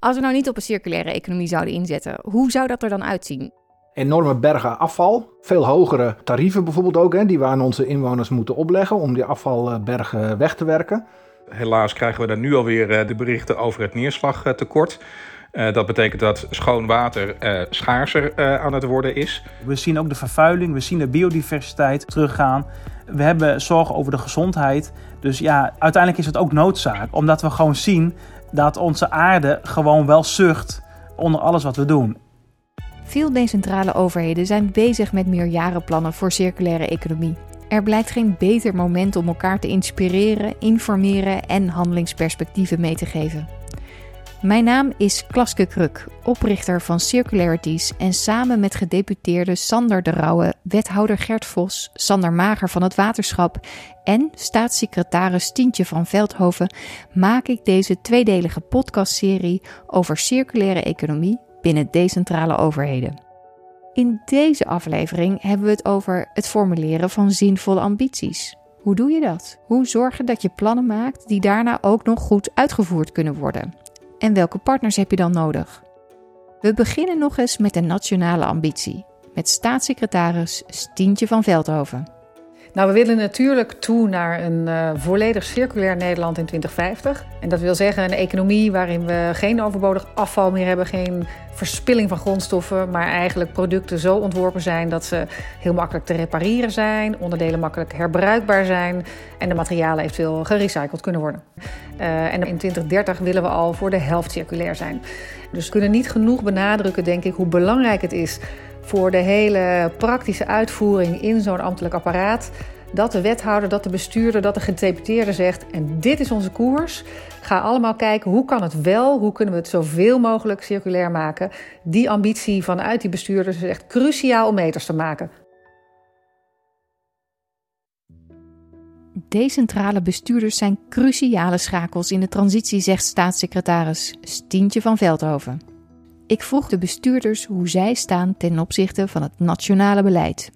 Als we nou niet op een circulaire economie zouden inzetten, hoe zou dat er dan uitzien? Enorme bergen afval, veel hogere tarieven bijvoorbeeld ook, hè, die we aan onze inwoners moeten opleggen om die afvalbergen weg te werken. Helaas krijgen we daar nu alweer eh, de berichten over het neerslagtekort. Uh, dat betekent dat schoon water uh, schaarser uh, aan het worden is. We zien ook de vervuiling, we zien de biodiversiteit teruggaan. We hebben zorgen over de gezondheid. Dus ja, uiteindelijk is het ook noodzaak, omdat we gewoon zien dat onze aarde gewoon wel zucht onder alles wat we doen. Veel decentrale overheden zijn bezig met meerjarenplannen voor circulaire economie. Er blijkt geen beter moment om elkaar te inspireren, informeren en handelingsperspectieven mee te geven. Mijn naam is Klaske Kruk, oprichter van Circularities en samen met gedeputeerde Sander de Rauwe, wethouder Gert Vos, Sander Mager van het Waterschap en staatssecretaris Tientje van Veldhoven maak ik deze tweedelige podcastserie over circulaire economie binnen decentrale overheden. In deze aflevering hebben we het over het formuleren van zinvolle ambities. Hoe doe je dat? Hoe zorgen dat je plannen maakt die daarna ook nog goed uitgevoerd kunnen worden? En welke partners heb je dan nodig? We beginnen nog eens met de nationale ambitie, met staatssecretaris Stientje van Veldhoven. Nou, we willen natuurlijk toe naar een uh, volledig circulair Nederland in 2050. En dat wil zeggen een economie waarin we geen overbodig afval meer hebben, geen verspilling van grondstoffen, maar eigenlijk producten zo ontworpen zijn dat ze heel makkelijk te repareren zijn, onderdelen makkelijk herbruikbaar zijn en de materialen eventueel gerecycled kunnen worden. Uh, en in 2030 willen we al voor de helft circulair zijn. Dus we kunnen niet genoeg benadrukken, denk ik, hoe belangrijk het is voor de hele praktische uitvoering in zo'n ambtelijk apparaat. Dat de wethouder, dat de bestuurder, dat de gedeputeerde zegt: en dit is onze koers. Ga allemaal kijken hoe kan het wel, hoe kunnen we het zoveel mogelijk circulair maken. Die ambitie vanuit die bestuurders is echt cruciaal om meters te maken. Decentrale bestuurders zijn cruciale schakels in de transitie, zegt staatssecretaris Stientje van Veldhoven. Ik vroeg de bestuurders hoe zij staan ten opzichte van het nationale beleid.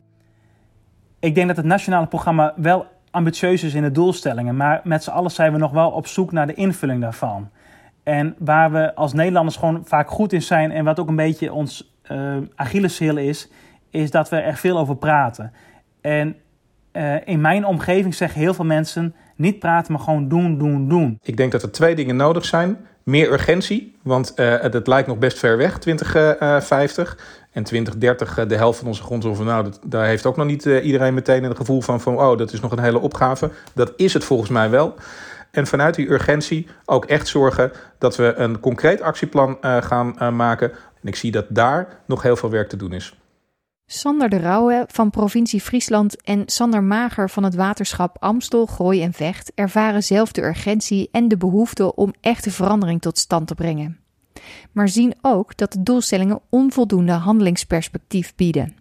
Ik denk dat het nationale programma wel ambitieus is in de doelstellingen, maar met z'n allen zijn we nog wel op zoek naar de invulling daarvan. En waar we als Nederlanders gewoon vaak goed in zijn en wat ook een beetje ons uh, Achilleshiel is, is dat we er veel over praten. En uh, in mijn omgeving zeggen heel veel mensen niet praten, maar gewoon doen, doen, doen. Ik denk dat er twee dingen nodig zijn meer urgentie, want uh, het lijkt nog best ver weg, 2050. En 2030, uh, de helft van onze grondstoffen, nou, dat, daar heeft ook nog niet iedereen meteen een gevoel van, van, oh, dat is nog een hele opgave. Dat is het volgens mij wel. En vanuit die urgentie ook echt zorgen dat we een concreet actieplan gaan maken. En ik zie dat daar nog heel veel werk te doen is. Sander de Rauwe van provincie Friesland en Sander Mager van het waterschap Amstel, Gooi en Vecht ervaren zelf de urgentie en de behoefte om echte verandering tot stand te brengen. Maar zien ook dat de doelstellingen onvoldoende handelingsperspectief bieden.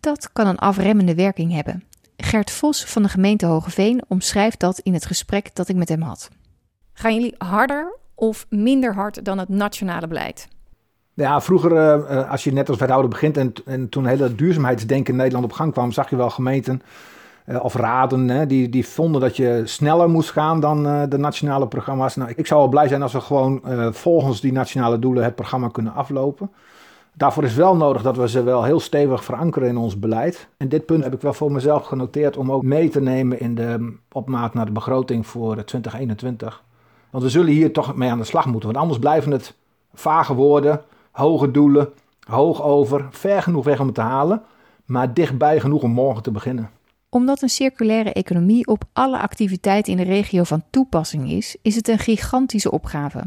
Dat kan een afremmende werking hebben. Gert Vos van de gemeente Hogeveen omschrijft dat in het gesprek dat ik met hem had. Gaan jullie harder of minder hard dan het nationale beleid? Ja, vroeger, uh, als je net als wethouder begint en, en toen hele duurzaamheidsdenken in Nederland op gang kwam, zag je wel gemeenten uh, of raden hè, die, die vonden dat je sneller moest gaan dan de nationale programma's. Nou, ik zou wel blij zijn als we gewoon volgens die nationale doelen het programma kunnen aflopen. Daarvoor is wel nodig dat we ze wel heel stevig verankeren in ons beleid. En dit punt heb ik wel voor mezelf genoteerd om ook mee te nemen in de opmaat naar de begroting voor 2021. Want we zullen hier toch mee aan de slag moeten, want anders blijven het vage woorden hoge doelen, hoog over, ver genoeg weg om het te halen, maar dichtbij genoeg om morgen te beginnen. Omdat een circulaire economie op alle activiteiten in de regio van toepassing is, is het een gigantische opgave.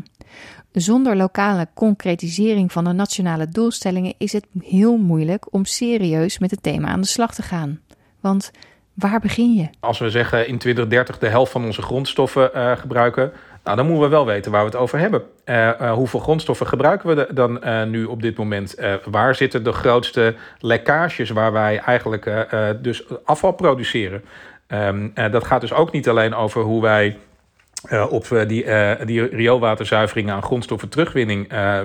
Zonder lokale concretisering van de nationale doelstellingen is het heel moeilijk om serieus met het thema aan de slag te gaan. Want waar begin je? Als we zeggen in 2030 de helft van onze grondstoffen uh, gebruiken, nou, dan moeten we wel weten waar we het over hebben. Uh, uh, hoeveel grondstoffen gebruiken we dan uh, nu op dit moment? waar zitten de grootste lekkages waar wij eigenlijk dus afval produceren? Um, dat gaat dus ook niet alleen over hoe wij op die, die rioolwaterzuivering aan grondstoffen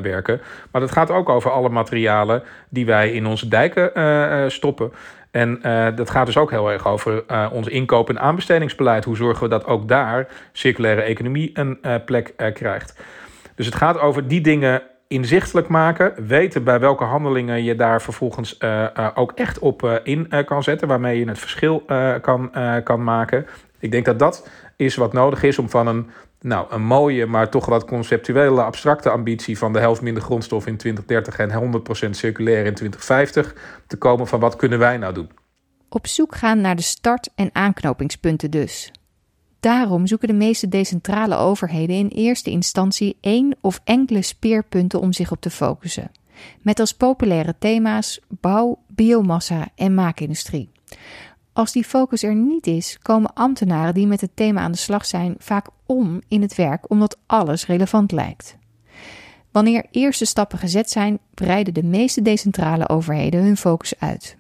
werken. Maar dat gaat ook over alle materialen die wij in onze dijken stoppen. En uh, dat gaat dus ook heel erg over uh, ons inkoop- en aanbestedingsbeleid. Hoe zorgen we dat ook daar circulaire economie een uh, plek krijgt? Dus het gaat over die dingen inzichtelijk maken, weten bij welke handelingen je daar vervolgens ook echt op in kan zetten, waarmee je het verschil kan, kan maken. Ik denk dat dat is wat nodig is om van een, nou, een mooie, maar toch wat conceptuele, abstracte ambitie van de helft minder grondstof in 2030 en 100% circulair in 2050 te komen van wat kunnen wij nou doen. Op zoek gaan naar de start- en aanknopingspunten dus. Daarom zoeken de meeste decentrale overheden in eerste instantie één of enkele speerpunten om zich op te focussen. Met als populaire thema's bouw, biomassa en maakindustrie. Als die focus er niet is, komen ambtenaren die met het thema aan de slag zijn vaak om in het werk omdat alles relevant lijkt. Wanneer eerste stappen gezet zijn, breiden de meeste decentrale overheden hun focus uit.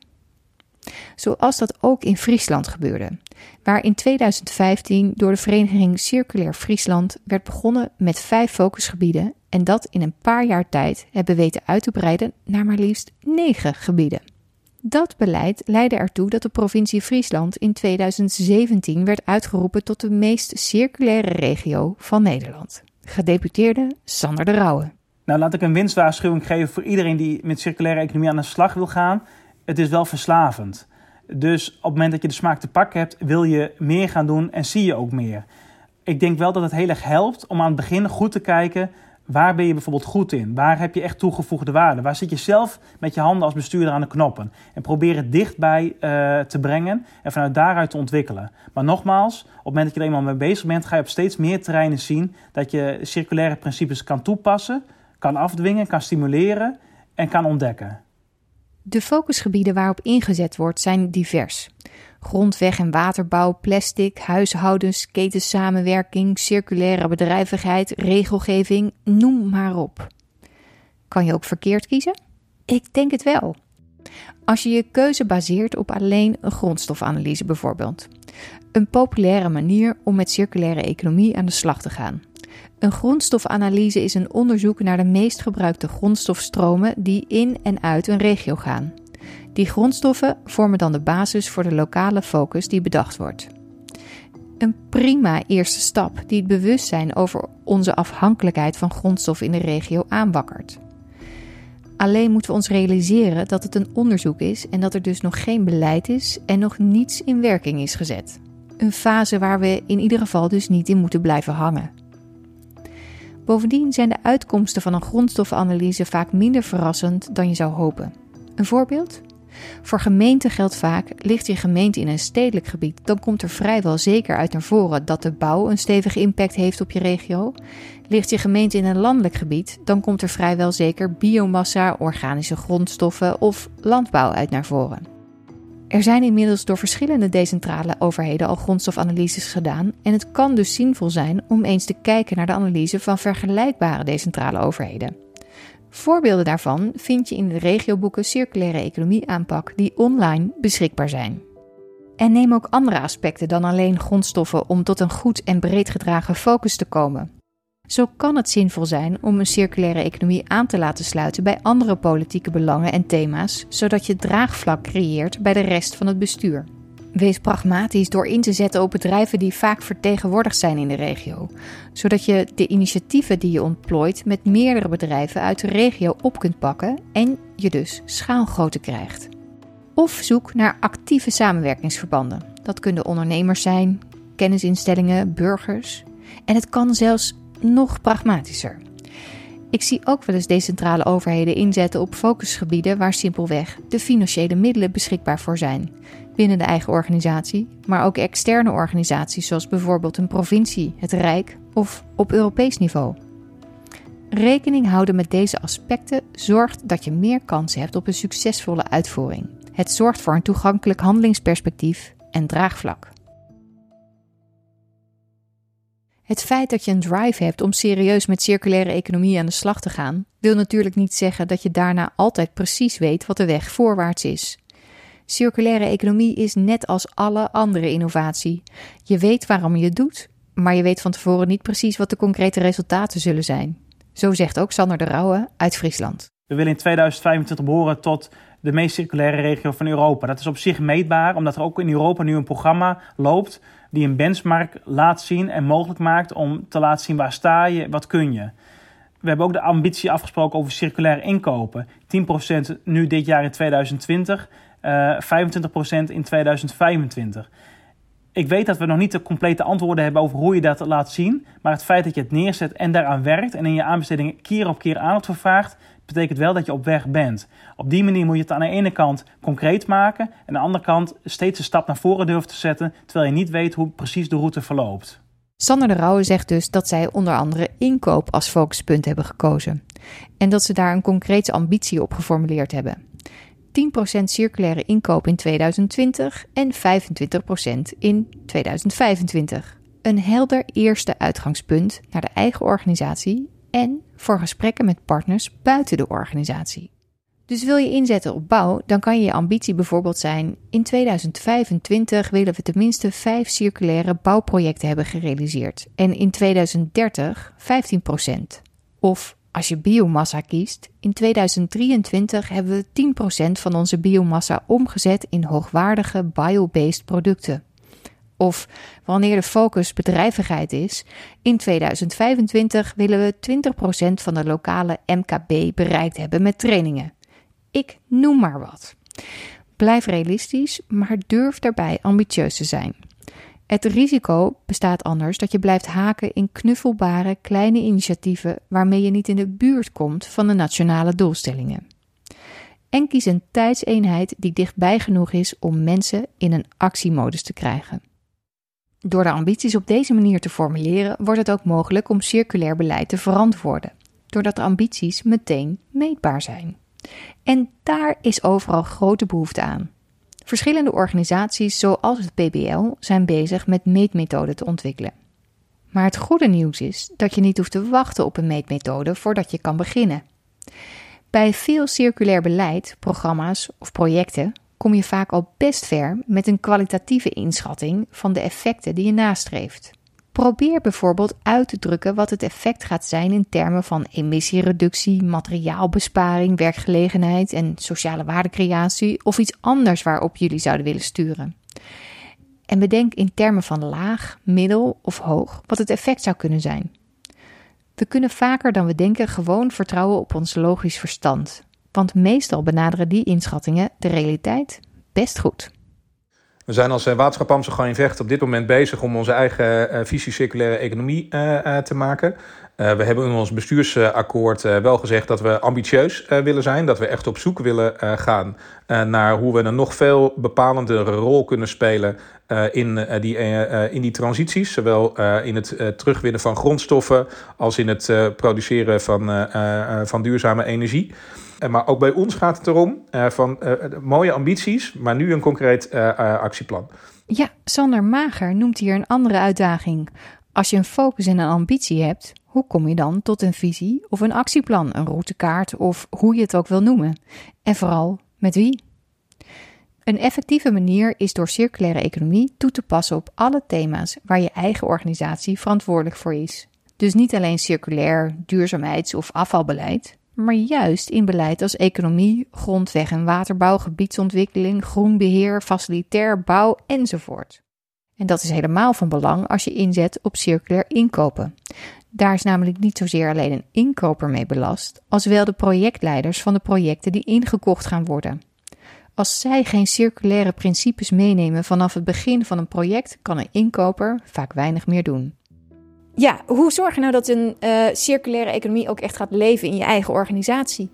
Zoals dat ook in Friesland gebeurde, waar in 2015 door de vereniging Circulair Friesland werd begonnen met vijf focusgebieden en dat in een paar jaar tijd hebben weten uit te breiden naar maar liefst negen gebieden. Dat beleid leidde ertoe dat de provincie Friesland in 2017 werd uitgeroepen tot de meest circulaire regio van Nederland. Gedeputeerde Sander de Rauwe. Nou, laat ik een winstwaarschuwing geven voor iedereen die met circulaire economie aan de slag wil gaan. Het is wel verslavend. Dus op het moment dat je de smaak te pakken hebt, wil je meer gaan doen en zie je ook meer. Ik denk wel dat het heel erg helpt om aan het begin goed te kijken Waar ben je bijvoorbeeld goed in? Waar heb je echt toegevoegde waarde? Waar zit je zelf met je handen als bestuurder aan de knoppen? En probeer het dichtbij uh, te brengen en vanuit daaruit te ontwikkelen. Maar nogmaals, op het moment dat je er eenmaal mee bezig bent, ga je op steeds meer terreinen zien dat je circulaire principes kan toepassen, kan afdwingen, kan stimuleren en kan ontdekken. De focusgebieden waarop ingezet wordt zijn divers grondweg- en waterbouw, plastic, huishoudens, ketensamenwerking, circulaire bedrijvigheid, regelgeving, noem maar op. Kan je ook verkeerd kiezen? Ik denk het wel. Als je je keuze baseert op alleen een grondstofanalyse bijvoorbeeld. Een populaire manier om met circulaire economie aan de slag te gaan. Een grondstofanalyse is een onderzoek naar de meest gebruikte grondstofstromen die in en uit een regio gaan. Die grondstoffen vormen dan de basis voor de lokale focus die bedacht wordt. Een prima eerste stap die het bewustzijn over onze afhankelijkheid van grondstoffen in de regio aanwakkert. Alleen moeten we ons realiseren dat het een onderzoek is en dat er dus nog geen beleid is en nog niets in werking is gezet. Een fase waar we in ieder geval dus niet in moeten blijven hangen. Bovendien zijn de uitkomsten van een grondstoffenanalyse vaak minder verrassend dan je zou hopen. Een voorbeeld? Voor gemeenten geldt vaak, ligt je gemeente in een stedelijk gebied, dan komt er vrijwel zeker uit naar voren dat de bouw een stevige impact heeft op je regio. Ligt je gemeente in een landelijk gebied, dan komt er vrijwel zeker biomassa, organische grondstoffen of landbouw uit naar voren. Er zijn inmiddels door verschillende decentrale overheden al grondstofanalyses gedaan en het kan dus zinvol zijn om eens te kijken naar de analyse van vergelijkbare decentrale overheden. Voorbeelden daarvan vind je in de regioboeken Circulaire Economie aanpak die online beschikbaar zijn. En neem ook andere aspecten dan alleen grondstoffen om tot een goed en breed gedragen focus te komen. Zo kan het zinvol zijn om een circulaire economie aan te laten sluiten bij andere politieke belangen en thema's, zodat je draagvlak creëert bij de rest van het bestuur. Wees pragmatisch door in te zetten op bedrijven die vaak vertegenwoordigd zijn in de regio, zodat je de initiatieven die je ontplooit met meerdere bedrijven uit de regio op kunt pakken en je dus schaalgrootte krijgt. Of zoek naar actieve samenwerkingsverbanden. Dat kunnen ondernemers zijn, kennisinstellingen, burgers. En het kan zelfs nog pragmatischer. Ik zie ook wel eens decentrale overheden inzetten op focusgebieden waar simpelweg de financiële middelen beschikbaar voor zijn. Binnen de eigen organisatie, maar ook externe organisaties zoals bijvoorbeeld een provincie, het Rijk of op Europees niveau. Rekening houden met deze aspecten zorgt dat je meer kans hebt op een succesvolle uitvoering. Het zorgt voor een toegankelijk handelingsperspectief en draagvlak. Het feit dat je een drive hebt om serieus met circulaire economie aan de slag te gaan, wil natuurlijk niet zeggen dat je daarna altijd precies weet wat de weg voorwaarts is. Circulaire economie is net als alle andere innovatie. Je weet waarom je het doet, maar je weet van tevoren niet precies wat de concrete resultaten zullen zijn. Zo zegt ook Sander de Rauwe uit Friesland. We willen in 2025 behoren tot de meest circulaire regio van Europa. Dat is op zich meetbaar, omdat er ook in Europa nu een programma loopt die een benchmark laat zien en mogelijk maakt om te laten zien waar sta je, wat kun je. We hebben ook de ambitie afgesproken over circulaire inkopen. 10% nu dit jaar in 2020, uh, 25% in 2025. Ik weet dat we nog niet de complete antwoorden hebben over hoe je dat laat zien. Maar het feit dat je het neerzet en daaraan werkt en in je aanbestedingen keer op keer aandacht vervaagt, betekent wel dat je op weg bent. Op die manier moet je het aan de ene kant concreet maken en aan de andere kant steeds een stap naar voren durven te zetten, terwijl je niet weet hoe precies de route verloopt. Sander de Rauwe zegt dus dat zij onder andere inkoop als focuspunt hebben gekozen. En dat ze daar een concrete ambitie op geformuleerd hebben. 10% circulaire inkoop in 2020 en 25% in 2025. Een helder eerste uitgangspunt naar de eigen organisatie en voor gesprekken met partners buiten de organisatie. Dus wil je inzetten op bouw, dan kan je ambitie bijvoorbeeld zijn: in 2025 willen we tenminste 5 circulaire bouwprojecten hebben gerealiseerd en in 2030 15%. Of als je biomassa kiest, in 2023 hebben we 10% van onze biomassa omgezet in hoogwaardige biobased producten. Of wanneer de focus bedrijvigheid is, in 2025 willen we 20% van de lokale MKB bereikt hebben met trainingen. Ik noem maar wat. Blijf realistisch, maar durf daarbij ambitieus te zijn. Het risico bestaat anders dat je blijft haken in knuffelbare kleine initiatieven waarmee je niet in de buurt komt van de nationale doelstellingen. En kies een tijdseenheid die dichtbij genoeg is om mensen in een actiemodus te krijgen. Door de ambities op deze manier te formuleren, wordt het ook mogelijk om circulair beleid te verantwoorden, doordat de ambities meteen meetbaar zijn. En daar is overal grote behoefte aan. Verschillende organisaties, zoals het PBL, zijn bezig met meetmethoden te ontwikkelen. Maar het goede nieuws is dat je niet hoeft te wachten op een meetmethode voordat je kan beginnen. Bij veel circulair beleid, programma's of projecten kom je vaak al best ver met een kwalitatieve inschatting van de effecten die je nastreeft. Probeer bijvoorbeeld uit te drukken wat het effect gaat zijn in termen van emissiereductie, materiaalbesparing, werkgelegenheid en sociale waardecreatie of iets anders waarop jullie zouden willen sturen. En bedenk in termen van laag, middel of hoog wat het effect zou kunnen zijn. We kunnen vaker dan we denken gewoon vertrouwen op ons logisch verstand, want meestal benaderen die inschattingen de realiteit best goed. We zijn als eh, waterschap Amsterdam in Vecht op dit moment bezig om onze eigen visie circulaire economie te maken. we hebben in ons bestuursakkoord wel gezegd dat we ambitieus willen zijn. Dat we echt op zoek willen gaan naar hoe we een nog veel bepalendere rol kunnen spelen in, die, in die transities. Zowel in het terugwinnen van grondstoffen als in het produceren van, van duurzame energie. Eh, maar ook bij ons gaat het erom uh, van uh, mooie ambities, maar nu een concreet actieplan. Ja, Sander Mager noemt hier een andere uitdaging. Als je een focus en een ambitie hebt, hoe kom je dan tot een visie of een actieplan, een routekaart of hoe je het ook wil noemen? En vooral met wie? Een effectieve manier is door circulaire economie toe te passen op alle thema's waar je eigen organisatie verantwoordelijk voor is. Dus niet alleen circulair, duurzaamheids- of afvalbeleid, maar juist in beleid als economie, grondweg- en waterbouw, gebiedsontwikkeling, groenbeheer, facilitair bouw enzovoort. En dat is helemaal van belang als je inzet op circulair inkopen. Daar is namelijk niet zozeer alleen een inkoper mee belast, als wel de projectleiders van de projecten die ingekocht gaan worden. Als zij geen circulaire principes meenemen vanaf het begin van een project, kan een inkoper vaak weinig meer doen. Ja, hoe zorg je nou dat een uh, circulaire economie ook echt gaat leven in je eigen organisatie?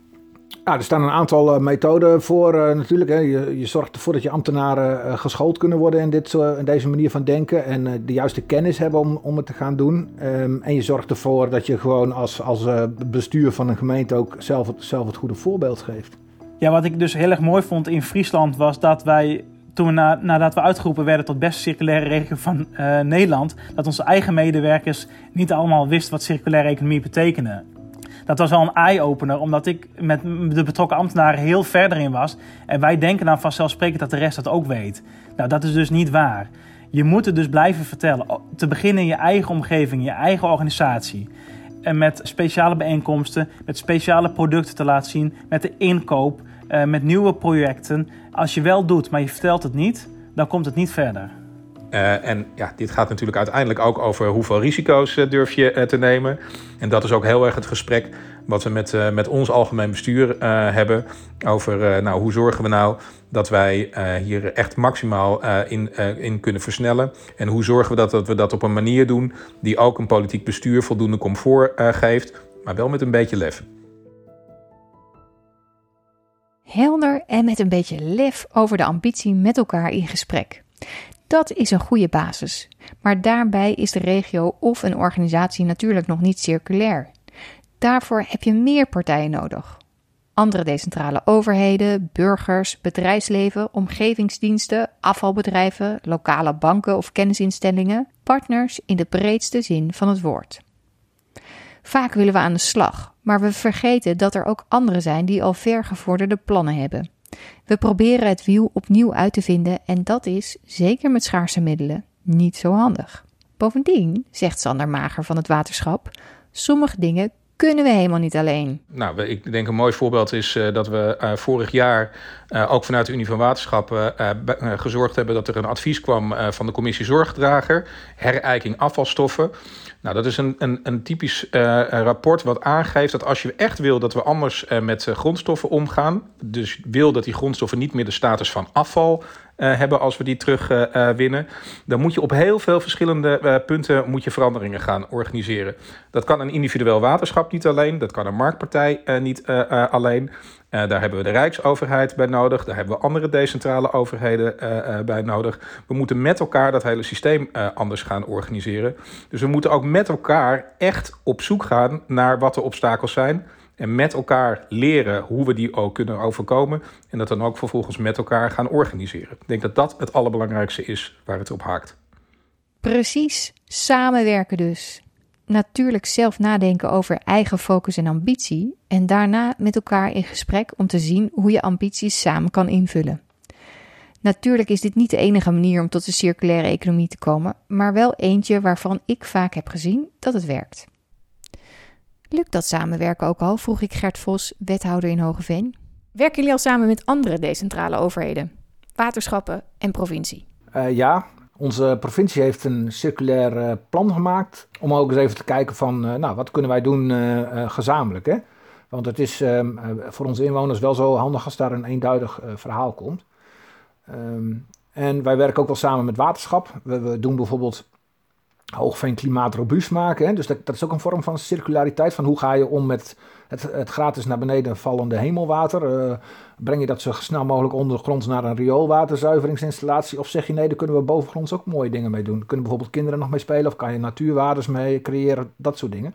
Ja, er staan een aantal uh, methoden voor uh, natuurlijk. Hè. Je, je, zorgt ervoor dat je ambtenaren geschoold kunnen worden in, dit, in deze manier van denken. En de juiste kennis hebben om, om het te gaan doen. Um, en je zorgt ervoor dat je gewoon als, als bestuur van een gemeente ook zelf het, zelf het goede voorbeeld geeft. Ja, wat ik dus heel erg mooi vond in Friesland was dat wij toen we na, nadat we uitgeroepen werden tot beste circulaire regio van uh, Nederland, dat onze eigen medewerkers niet allemaal wisten wat circulaire economie betekende. Dat was wel een eye-opener, omdat ik met de betrokken ambtenaren heel verder in was. En wij denken dan vanzelfsprekend dat de rest dat ook weet. Nou, dat is dus niet waar. Je moet het dus blijven vertellen. Te beginnen in je eigen omgeving, je eigen organisatie. En met speciale bijeenkomsten, met speciale producten te laten zien, met de inkoop, uh, met nieuwe projecten. Als je wel doet, maar je vertelt het niet, dan komt het niet verder. Uh, en ja, dit gaat natuurlijk uiteindelijk ook over hoeveel risico's uh, durf je uh, te nemen. En dat is ook heel erg het gesprek wat we met, met ons algemeen bestuur hebben. Over nou, hoe zorgen we nou dat wij hier echt maximaal in, in kunnen versnellen. En hoe zorgen we dat, dat we dat op een manier doen die ook een politiek bestuur voldoende comfort geeft. Maar wel met een beetje lef. Helder en met een beetje lef over de ambitie met elkaar in gesprek. Dat is een goede basis. Maar daarbij is de regio of een organisatie natuurlijk nog niet circulair. Daarvoor heb je meer partijen nodig. Andere decentrale overheden, burgers, bedrijfsleven, omgevingsdiensten, afvalbedrijven, lokale banken of kennisinstellingen, partners in de breedste zin van het woord. Vaak willen we aan de slag, maar we vergeten dat er ook anderen zijn die al vergevorderde plannen hebben. We proberen het wiel opnieuw uit te vinden en dat is, zeker met schaarse middelen, niet zo handig. Bovendien, zegt Sander Mager van het waterschap, sommige dingen kunnen we helemaal niet alleen. Nou, ik denk een mooi voorbeeld is uh, dat we uh, vorig jaar uh, ook vanuit de Unie van Waterschappen gezorgd hebben dat er een advies kwam van de commissie Zorgdrager, herijking afvalstoffen. Nou, dat is een, een, een typisch rapport wat aangeeft dat als je echt wil dat we anders met grondstoffen omgaan, dus wil dat die grondstoffen niet meer de status van afval hebben als we die terugwinnen, winnen, dan moet je op heel veel verschillende punten moet je veranderingen gaan organiseren. Dat kan een individueel waterschap niet alleen, dat kan een marktpartij niet alleen. Daar hebben we de Rijksoverheid bij nodig, daar hebben we andere decentrale overheden bij nodig. We moeten met elkaar dat hele systeem anders gaan organiseren. Dus we moeten ook met elkaar echt op zoek gaan naar wat de obstakels zijn. En met elkaar leren hoe we die ook kunnen overkomen. En dat dan ook vervolgens met elkaar gaan organiseren. Ik denk dat dat het allerbelangrijkste is waar het op haakt. Precies, samenwerken dus. Natuurlijk zelf nadenken over eigen focus en ambitie. En daarna met elkaar in gesprek om te zien hoe je ambities samen kan invullen. Natuurlijk is dit niet de enige manier om tot de circulaire economie te komen, maar wel eentje waarvan ik vaak heb gezien dat het werkt. Lukt dat samenwerken ook al? vroeg ik Gert Vos, wethouder in Hogeveen. Werken jullie al samen met andere decentrale overheden, waterschappen en provincie? Uh, ja, onze provincie heeft een circulair uh, plan gemaakt om ook eens even te kijken van, uh, nou, wat kunnen wij doen gezamenlijk, hè? Want het is ehm, voor onze inwoners wel zo handig als daar een eenduidig verhaal komt. Um, en wij werken ook wel samen met waterschap. We doen bijvoorbeeld Hoogveen klimaatrobuust maken. Hè? Dus dat, dat, is ook een vorm van circulariteit. Van hoe ga je om met het, het gratis naar beneden vallende hemelwater? Uh, breng je dat zo snel mogelijk ondergronds naar een rioolwaterzuiveringsinstallatie? Of zeg je nee, daar kunnen we bovengronds ook mooie dingen mee doen. Kunnen bijvoorbeeld kinderen nog mee spelen? Of kan je natuurwaardes mee creëren? Dat soort dingen.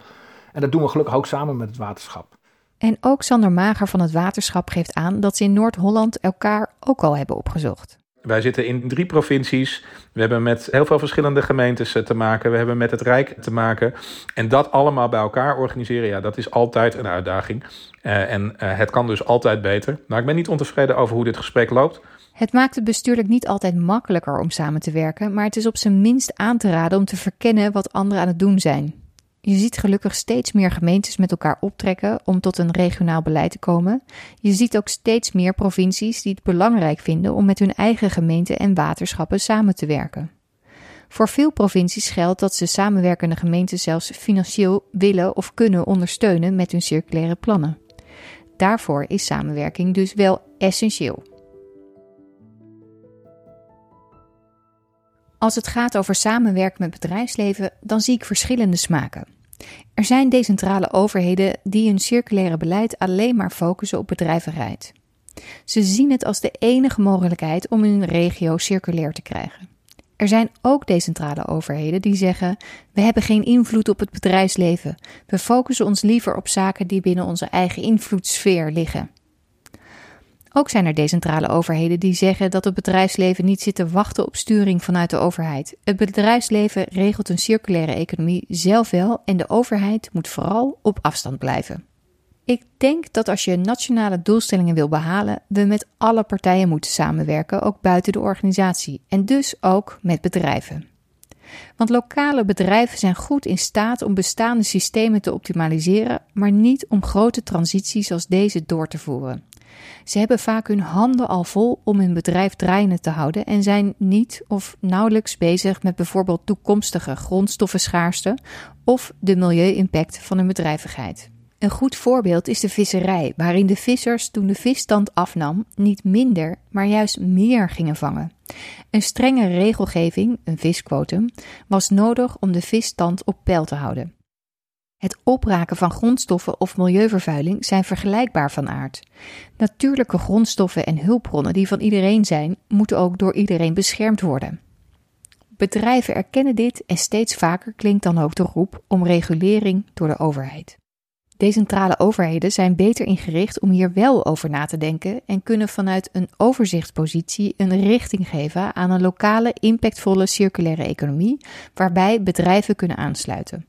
En dat doen we gelukkig ook samen met het waterschap. En ook Sander Mager van het waterschap geeft aan dat ze in Noord-Holland elkaar ook al hebben opgezocht. Wij zitten in drie provincies. We hebben met heel veel verschillende gemeentes eh, te maken. We hebben met het Rijk te maken. En dat allemaal bij elkaar organiseren, ja, dat is altijd een uitdaging. Uh, en uh, het kan dus altijd beter. Maar ik ben niet ontevreden over hoe dit gesprek loopt. Het maakt het bestuurlijk niet altijd makkelijker om samen te werken, maar het is op zijn minst aan te raden om te verkennen wat anderen aan het doen zijn. Je ziet gelukkig steeds meer gemeentes met elkaar optrekken om tot een regionaal beleid te komen. Je ziet ook steeds meer provincies die het belangrijk vinden om met hun eigen gemeenten en waterschappen samen te werken. Voor veel provincies geldt dat ze samenwerkende gemeenten zelfs financieel willen of kunnen ondersteunen met hun circulaire plannen. Daarvoor is samenwerking dus wel essentieel. Als het gaat over samenwerken met bedrijfsleven, dan zie ik verschillende smaken. Er zijn decentrale overheden die hun circulaire beleid alleen maar focussen op bedrijvigheid. Ze zien het als de enige mogelijkheid om hun regio circulair te krijgen. Er zijn ook decentrale overheden die zeggen: we hebben geen invloed op het bedrijfsleven. We focussen ons liever op zaken die binnen onze eigen invloedssfeer liggen. Ook zijn er decentrale overheden die zeggen dat het bedrijfsleven niet zit te wachten op sturing vanuit de overheid. Het bedrijfsleven regelt een circulaire economie zelf wel en de overheid moet vooral op afstand blijven. Ik denk dat als je nationale doelstellingen wil behalen, we met alle partijen moeten samenwerken, ook buiten de organisatie, en dus ook met bedrijven. Want lokale bedrijven zijn goed in staat om bestaande systemen te optimaliseren, maar niet om grote transities als deze door te voeren. Ze hebben vaak hun handen al vol om hun bedrijf draaiende te houden en zijn niet of nauwelijks bezig met bijvoorbeeld toekomstige grondstoffenschaarste of de milieu-impact van hun bedrijvigheid. Een goed voorbeeld is de visserij, waarin de vissers toen de visstand afnam niet minder, maar juist meer gingen vangen. Een strenge regelgeving, een visquotum, was nodig om de visstand op peil te houden. Het opraken van grondstoffen of milieuvervuiling zijn vergelijkbaar van aard. Natuurlijke grondstoffen en hulpbronnen die van iedereen zijn, moeten ook door iedereen beschermd worden. Bedrijven erkennen dit en steeds vaker klinkt dan ook de roep om regulering door de overheid. Decentrale overheden zijn beter ingericht om hier wel over na te denken en kunnen vanuit een overzichtspositie een richting geven aan een lokale impactvolle circulaire economie waarbij bedrijven kunnen aansluiten.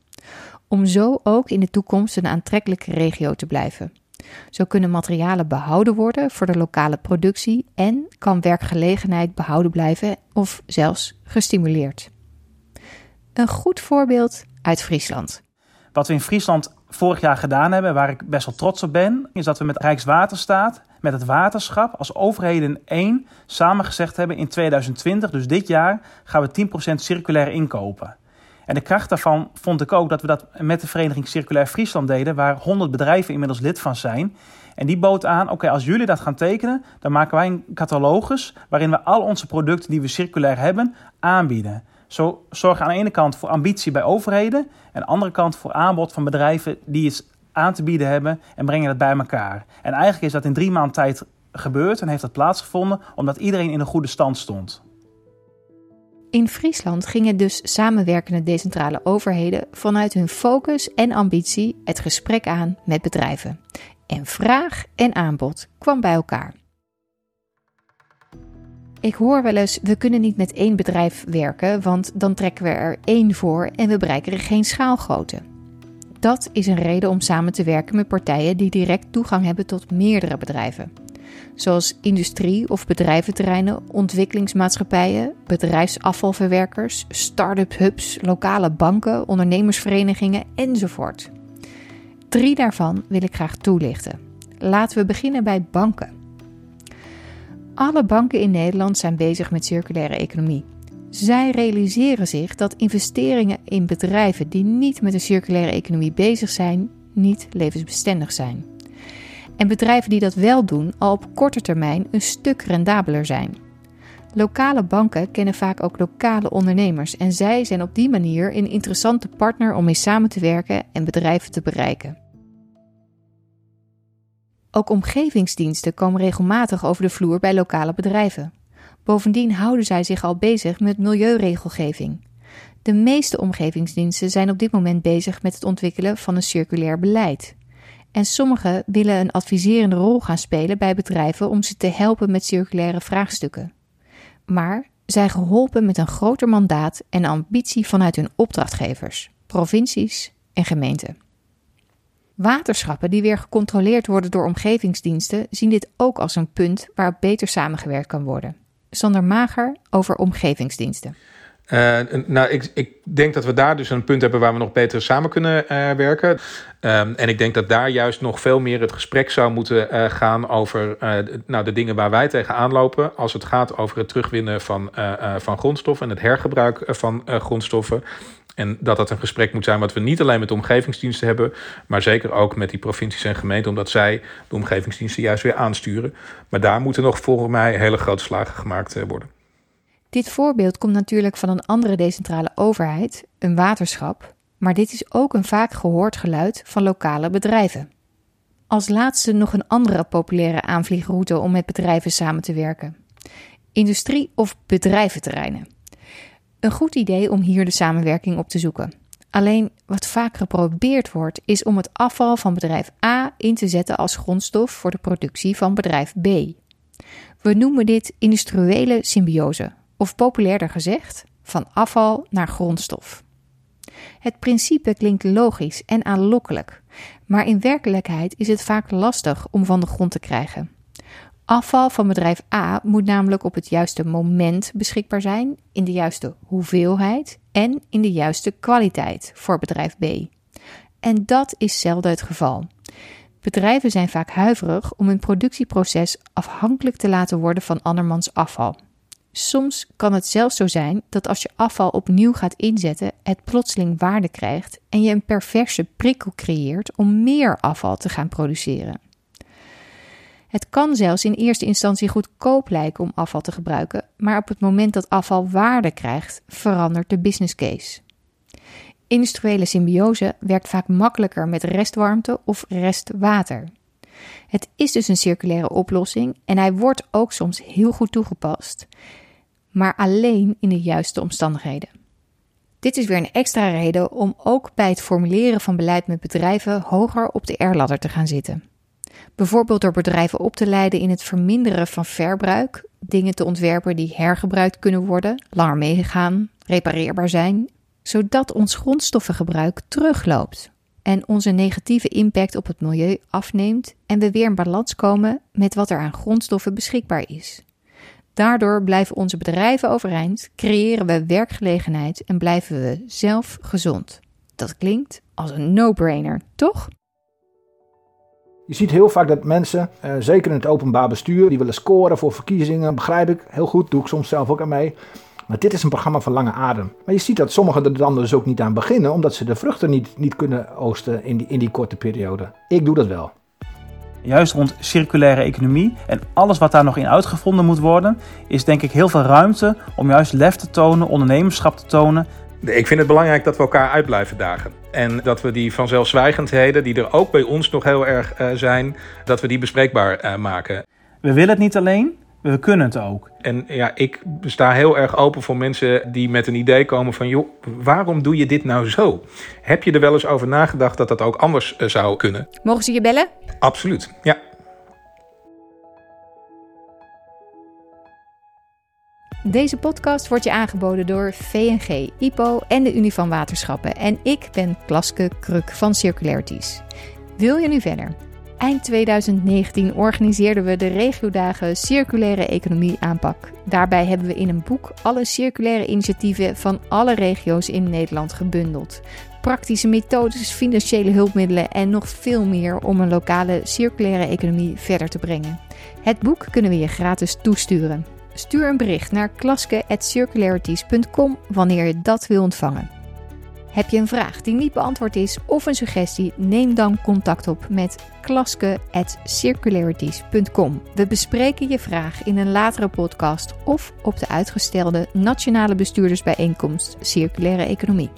Om zo ook in de toekomst een aantrekkelijke regio te blijven. Zo kunnen materialen behouden worden voor de lokale productie en kan werkgelegenheid behouden blijven of zelfs gestimuleerd. Een goed voorbeeld uit Friesland. Wat we in Friesland vorig jaar gedaan hebben, waar ik best wel trots op ben, is dat we met Rijkswaterstaat, met het waterschap, als overheden één samengezegd hebben in 2020, dus dit jaar, gaan we 10% circulair inkopen. En de kracht daarvan vond ik ook dat we dat met de vereniging Circulair Friesland deden, waar 100 bedrijven inmiddels lid van zijn. En die bood aan, oké, als jullie dat gaan tekenen, dan maken wij een catalogus waarin we al onze producten die we circulair hebben aanbieden. Zo zorgen aan de ene kant voor ambitie bij overheden en aan de andere kant voor aanbod van bedrijven die iets aan te bieden hebben en brengen dat bij elkaar. En eigenlijk is dat in drie maanden tijd gebeurd en heeft dat plaatsgevonden omdat iedereen in een goede stand stond. In Friesland gingen dus samenwerkende decentrale overheden vanuit hun focus en ambitie het gesprek aan met bedrijven. En vraag en aanbod kwam bij elkaar. Ik hoor wel eens, we kunnen niet met één bedrijf werken, want dan trekken we er één voor en we bereiken er geen schaalgrootte. Dat is een reden om samen te werken met partijen die direct toegang hebben tot meerdere bedrijven. Zoals industrie- of bedrijventerreinen, ontwikkelingsmaatschappijen, bedrijfsafvalverwerkers, start-up hubs, lokale banken, ondernemersverenigingen enzovoort. Drie daarvan wil ik graag toelichten. Laten we beginnen bij banken. Alle banken in Nederland zijn bezig met circulaire economie. Zij realiseren zich dat investeringen in bedrijven die niet met een circulaire economie bezig zijn, niet levensbestendig zijn. En bedrijven die dat wel doen, al op korte termijn een stuk rendabeler zijn. Lokale banken kennen vaak ook lokale ondernemers en zij zijn op die manier een interessante partner om mee samen te werken en bedrijven te bereiken. Ook omgevingsdiensten komen regelmatig over de vloer bij lokale bedrijven. Bovendien houden zij zich al bezig met milieuregelgeving. De meeste omgevingsdiensten zijn op dit moment bezig met het ontwikkelen van een circulair beleid. En sommigen willen een adviserende rol gaan spelen bij bedrijven om ze te helpen met circulaire vraagstukken. Maar zijn geholpen met een groter mandaat en ambitie vanuit hun opdrachtgevers, provincies en gemeenten. Waterschappen die weer gecontroleerd worden door omgevingsdiensten zien dit ook als een punt waarop beter samengewerkt kan worden. Sander Mager over omgevingsdiensten. Uh, nou, ik, ik, denk dat we daar dus een punt hebben waar we nog beter samen kunnen uh, werken. Um, en ik denk dat daar juist nog veel meer het gesprek zou moeten uh, gaan over nou, de dingen waar wij tegenaan lopen. Als het gaat over het terugwinnen van, van grondstoffen en het hergebruik van grondstoffen. En dat dat een gesprek moet zijn wat we niet alleen met de omgevingsdiensten hebben, maar zeker ook met die provincies en gemeenten, omdat zij de omgevingsdiensten juist weer aansturen. Maar daar moeten nog volgens mij hele grote slagen gemaakt worden. Dit voorbeeld komt natuurlijk van een andere decentrale overheid, een waterschap, maar dit is ook een vaak gehoord geluid van lokale bedrijven. Als laatste nog een andere populaire aanvliegroute om met bedrijven samen te werken: industrie- of bedrijventerreinen. Een goed idee om hier de samenwerking op te zoeken. Alleen wat vaak geprobeerd wordt, is om het afval van bedrijf A in te zetten als grondstof voor de productie van bedrijf B. We noemen dit industriële symbiose of populairder gezegd, van afval naar grondstof. Het principe klinkt logisch en aanlokkelijk, maar in werkelijkheid is het vaak lastig om van de grond te krijgen. Afval van bedrijf A moet namelijk op het juiste moment beschikbaar zijn, in de juiste hoeveelheid en in de juiste kwaliteit voor bedrijf B. En dat is zelden het geval. Bedrijven zijn vaak huiverig om hun productieproces afhankelijk te laten worden van andermans afval. Soms kan het zelfs zo zijn dat als je afval opnieuw gaat inzetten, het plotseling waarde krijgt en je een perverse prikkel creëert om meer afval te gaan produceren. Het kan zelfs in eerste instantie goedkoop lijken om afval te gebruiken, maar op het moment dat afval waarde krijgt, verandert de business case. Industriële symbiose werkt vaak makkelijker met restwarmte of restwater. Het is dus een circulaire oplossing en hij wordt ook soms heel goed toegepast, maar alleen in de juiste omstandigheden. Dit is weer een extra reden om ook bij het formuleren van beleid met bedrijven hoger op de R-ladder te gaan zitten. Bijvoorbeeld door bedrijven op te leiden in het verminderen van verbruik, dingen te ontwerpen die hergebruikt kunnen worden, langer meegaan, repareerbaar zijn, zodat ons grondstoffengebruik terugloopt en onze negatieve impact op het milieu afneemt en we weer in balans komen met wat er aan grondstoffen beschikbaar is. Daardoor blijven onze bedrijven overeind, creëren we werkgelegenheid en blijven we zelf gezond. Dat klinkt als een no-brainer, toch? Je ziet heel vaak dat mensen, eh, zeker in het openbaar bestuur, die willen scoren voor verkiezingen. Begrijp ik, heel goed, doe ik soms zelf ook aan mee. Maar dit is een programma van lange adem. Maar je ziet dat sommigen er dan dus ook niet aan beginnen, omdat ze de vruchten niet, niet kunnen oosten in die, in die korte periode. Ik doe dat wel. Juist rond circulaire economie en alles wat daar nog in uitgevonden moet worden, is denk ik heel veel ruimte om juist lef te tonen, ondernemerschap te tonen. Ik vind het belangrijk dat we elkaar uit blijven dagen. En dat we die vanzelfzwijgendheden, die er ook bij ons nog heel erg uh, zijn, dat we die bespreekbaar uh, maken. We willen het niet alleen, we kunnen het ook. En ja, ik sta heel erg open voor mensen die met een idee komen van... joh, waarom doe je dit nou zo? Heb je er wel eens over nagedacht dat dat ook anders uh, zou kunnen? Mogen ze je bellen? Absoluut, ja. Deze podcast wordt je aangeboden door VNG, IPO en de Unie van Waterschappen. En ik ben Klaske Kruk van Circularities. Wil je nu verder? Eind 2019 organiseerden we de regiodagen Circulaire Economie aanpak. Daarbij hebben we in een boek alle circulaire initiatieven van alle regio's in Nederland gebundeld. Praktische methodes, financiële hulpmiddelen en nog veel meer om een lokale circulaire economie verder te brengen. Het boek kunnen we je gratis toesturen. Stuur een bericht naar klaske.circularities.com wanneer je dat wil ontvangen. Heb je een vraag die niet beantwoord is of een suggestie? Neem dan contact op met klaske.circularities.com. We bespreken je vraag in een latere podcast of op de uitgestelde Nationale Bestuurdersbijeenkomst Circulaire Economie.